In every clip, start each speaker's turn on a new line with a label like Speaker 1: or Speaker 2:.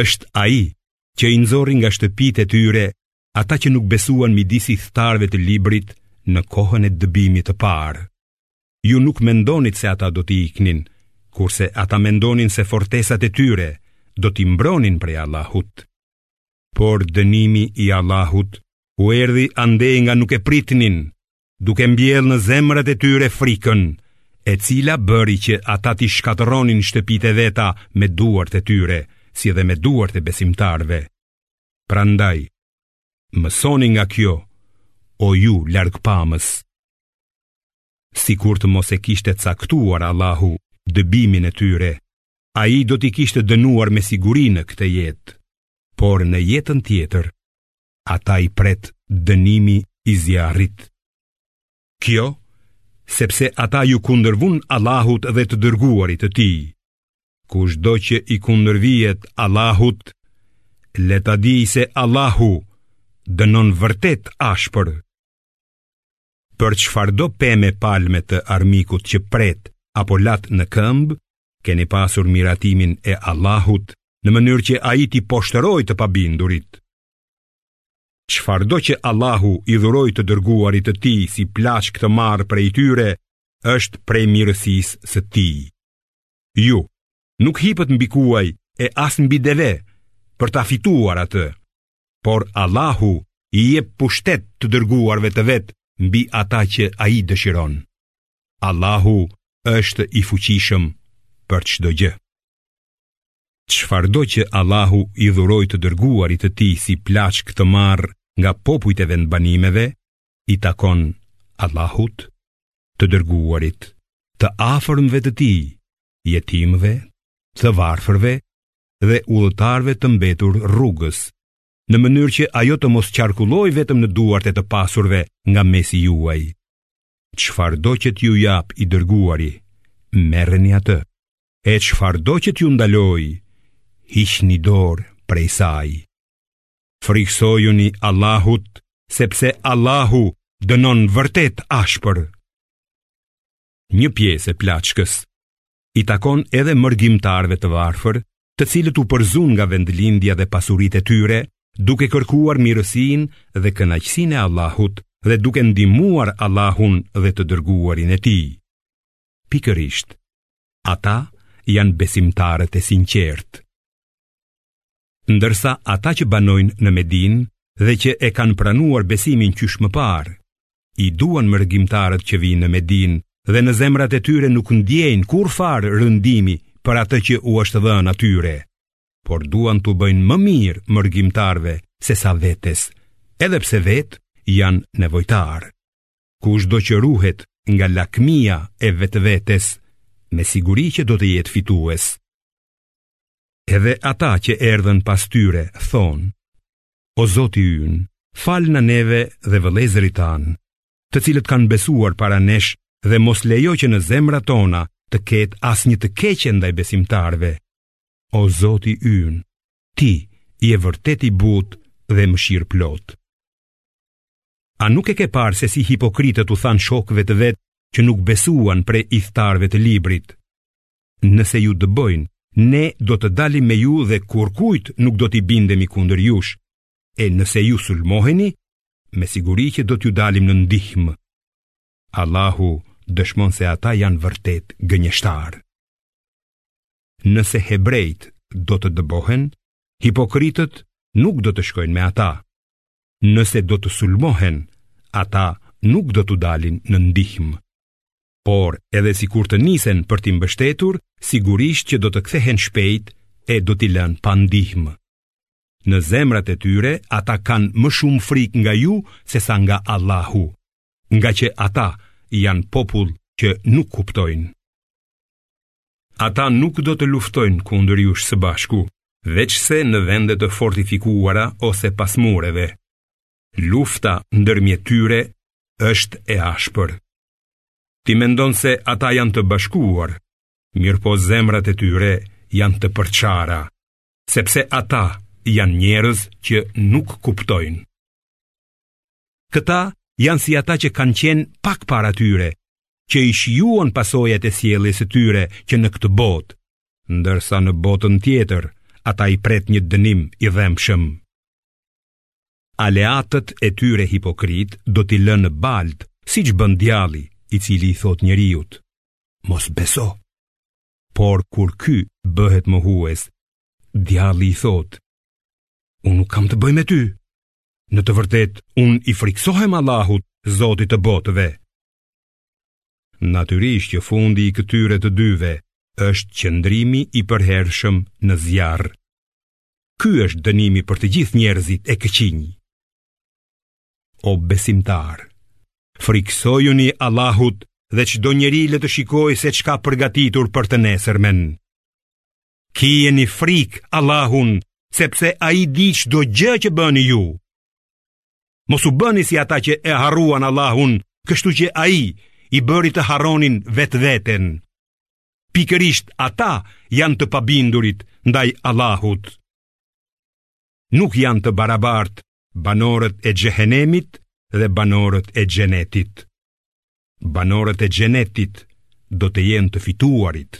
Speaker 1: është ai që i nxori nga shtëpitë e tyre ata që nuk besuan midis ithtarëve të librit në kohën e dëbimit të parë. Ju nuk mendonit se ata do të iknin, kurse ata mendonin se fortesat e tyre do t'i mbronin prej Allahut. Por dënimi i Allahut u erdhi andej nga nuk e pritnin, duke mbjellë në zemrat e tyre frikën, e cila bëri që ata t'i shkatërronin shtëpitë e veta me duart e tyre, si dhe me duart e besimtarëve. Prandaj, mësoni nga kjo, o ju largpamës. Sikur të mos e kishte caktuar Allahu dëbimin e tyre, ai do t'i kishte dënuar me siguri në këtë jetë, por në jetën tjetër, ata i pret dënimi i zjarrit. Kjo, sepse ata iu kundërvunë Allahut dhe të dërguarit të tij. Kushdo që i kundërvihet Allahut, le ta dijë se Allahu dënon vërtet ashpër. Për çfarëdo peme palme të armikut që pretë apo latë në këmbë, keni pasur miratimin e Allahut në mënyrë që ai t'i poshtërojë të pabindurit. Çfarëdo që Allahu i dhuroi të dërguarit të tij si plaçkë të marrë prej tyre, është prej mirësisë së tij. Ju nuk hipët mbi kuaj e as mbi deve për ta fituar atë. por Allahu u jep pushtet të dërguarve të vet mbi ata që ai dëshiron. Allahu është i fuqishëm për çdo gjë. Çfarëdo që Allahu i dhuroi të dërguarit të tij si plaçkë të marrë nga popujt e vendbanimeve, i takon Allahut, të dërguarit, të afërmve të tij, jetimëve, të varfërve dhe udhëtarëve të mbetur rrugës, në mënyrë që ajo të mos qarkullojë vetëm në duart e të pasurve nga mesi juaj. Çfarëdo që t'ju japë i dërguari, merreni atë. E çfarëdo që t'ju ndalojë, hiqni dorë prej saj. Frikësojuni Allahut, sepse Allahu dënon vërtet ashpër. Një pjesë e plaçkës i takon edhe mërgimtarëve të varfër, të cilët u përzunë nga vendlindja dhe pasuritë e tyre, duke kërkuar mirësinë dhe kënaqësinë e Allahut dhe duke ndihmuar Allahun dhe të dërguarin e tij. Pikërisht, ata janë besimtarët e sinqertë. Ndërsa ata që banojnë në Medinë dhe që e kanë pranuar besimin qysh më parë, i duan mërgimtarët që vijnë në Medinë dhe në zemrat e tyre nuk ndiejnë kurrfarë rëndimi për atë që u është dhënë atyre, por duan t'u bëjnë më mirë mërgimtarëve sesa vetes, edhe pse vetë janë nevojtarë. Kushdo që ruhet nga lakmia e vetvetes, me siguri që do të jetë fitues. Edhe ata që erdhën pas tyre thonë: O Zoti ynë, falna neve dhe vëllezërit tanë, të cilët kanë besuar para nesh dhe mos lejo që në zemrat tona të ketë asnjë të keqe ndaj besimtarëve. O Zoti ynë, ti je vërtet i butë dhe mëshirëplotë. A nuk e ke parë se si hipokritët u thanë shokëve të vet që nuk besuan prej ithtarëve të librit? Nëse ju dëbojnë, ne do të dalim me ju dhe kurkujt nuk do t'i bindemi kundër jush, e nëse ju sulmoheni, me siguri që do t'ju dalim në ndihmë. Allahu dëshmon se ata janë vërtet gënjeshtarë. Nëse hebrenjtë do të dëbohen, hipokritët nuk do të shkojnë me ata. Nëse do të sulmohen, ata nuk do t'u dalin në ndihmë. por edhe sikur të nisen për t'i mbështetur, sigurisht që do të kthehen shpejt e do t'i lënë pa ndihmë. Në zemrat e tyre ata kanë më shumë frikë nga ju sesa nga Allahu, ngaqë ata janë popull që nuk kuptojnë. Ata nuk do të luftojnë kundër jush së bashku, veçse në vende të fortifikuara ose pas mureve. Lufta ndërmjet tyre është e ashpër. Ti mendon se ata janë të bashkuar, mirëpo zemrat e tyre janë të përçara, sepse ata janë njerëz që nuk kuptojnë. Këta janë si ata që kanë qenë pak para tyre, që i shijuan pasojat e sjelljes së tyre që në këtë botë, ndërsa në botën tjetër ata i pret një dënim i dhembshëm. Aleatët e tyre hipokritë do t'i lënë në baltë, siç bën djalli i cili i thotë njeriut, mos beso. Por kur ky bëhet mohues, djalli i thotë, unë nuk kam të bëj me ty. Në të vërtetë, unë i frikësohem Allahut, Zotit të botëve. Natyrisht që fundi i këtyre të dyve është qëndrimi i përhershëm në zjarr. Ky është dënimi për të gjithë njerëzit e këqinj. O besimtarë, frikësojuni Allahut dhe çdo njeri le të shikojë se ç'ka përgatitur për të nesërmen. Kijeni frikë Allahun, sepse ai di çdo gjë që bëni ju. Mos u bëni si ata që e harruan Allahun, kështu që ai i bëri të harronin vetveten. Pikërisht ata janë të pabindurit ndaj Allahut. Nuk janë të barabartë banorët e xhehenemit dhe banorët e xhenetit. Banorët e xhenetit do të jenë të fituarit.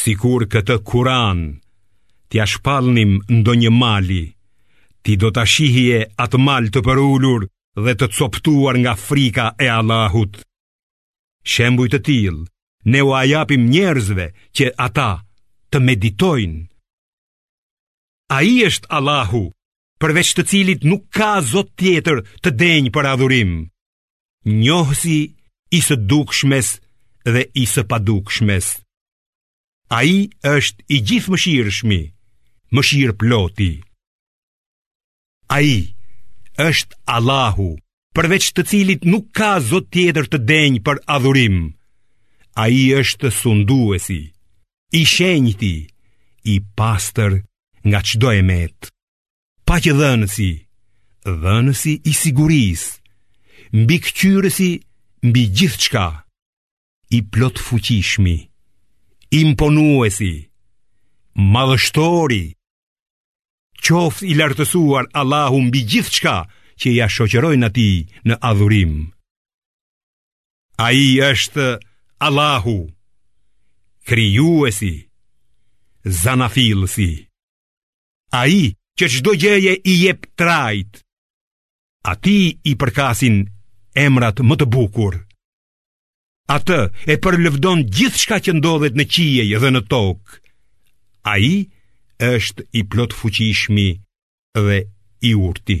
Speaker 1: Sikur këtë Kur'an t'ia shpallnim ndonjë mali, ti do ta shihje atë mal të përulur dhe të copëtuar nga frika e Allahut. Shembuj të tillë ne ua japim njerëzve që ata të meditojnë. Ai është Allahu, përveç të cilit nuk ka zot tjetër të denjë për adhurim, njohësi i së dukshmes dhe i së padukshmes. Ai është i Gjithëmëshirshmi, Mëshirëploti. Ai është Allahu, përveç të cilit nuk ka zot tjetër të denjë për adhurim. Ai është sunduesi, i shenjti, i pastër nga çdo e metë. Paqedhënësi, dhënësi i sigurisë, mbikëqyrësi, mbi gjithçka, i plotfuqishmi, imponuesi, madhështori, Qoftë i lartësuar Allahu mbi gjithçka që ia shoqërojnë atij në adhurim. Ai është Allahu, krijuesi, zanafillësi. Ai që çdo gjëje i jep trajtë, atij i përkasin emrat më të bukur. Atë e përlëvdon gjithçka që ndodhet në qiej dhe në tokë. Ai është i plotfuqishmi dhe i urti.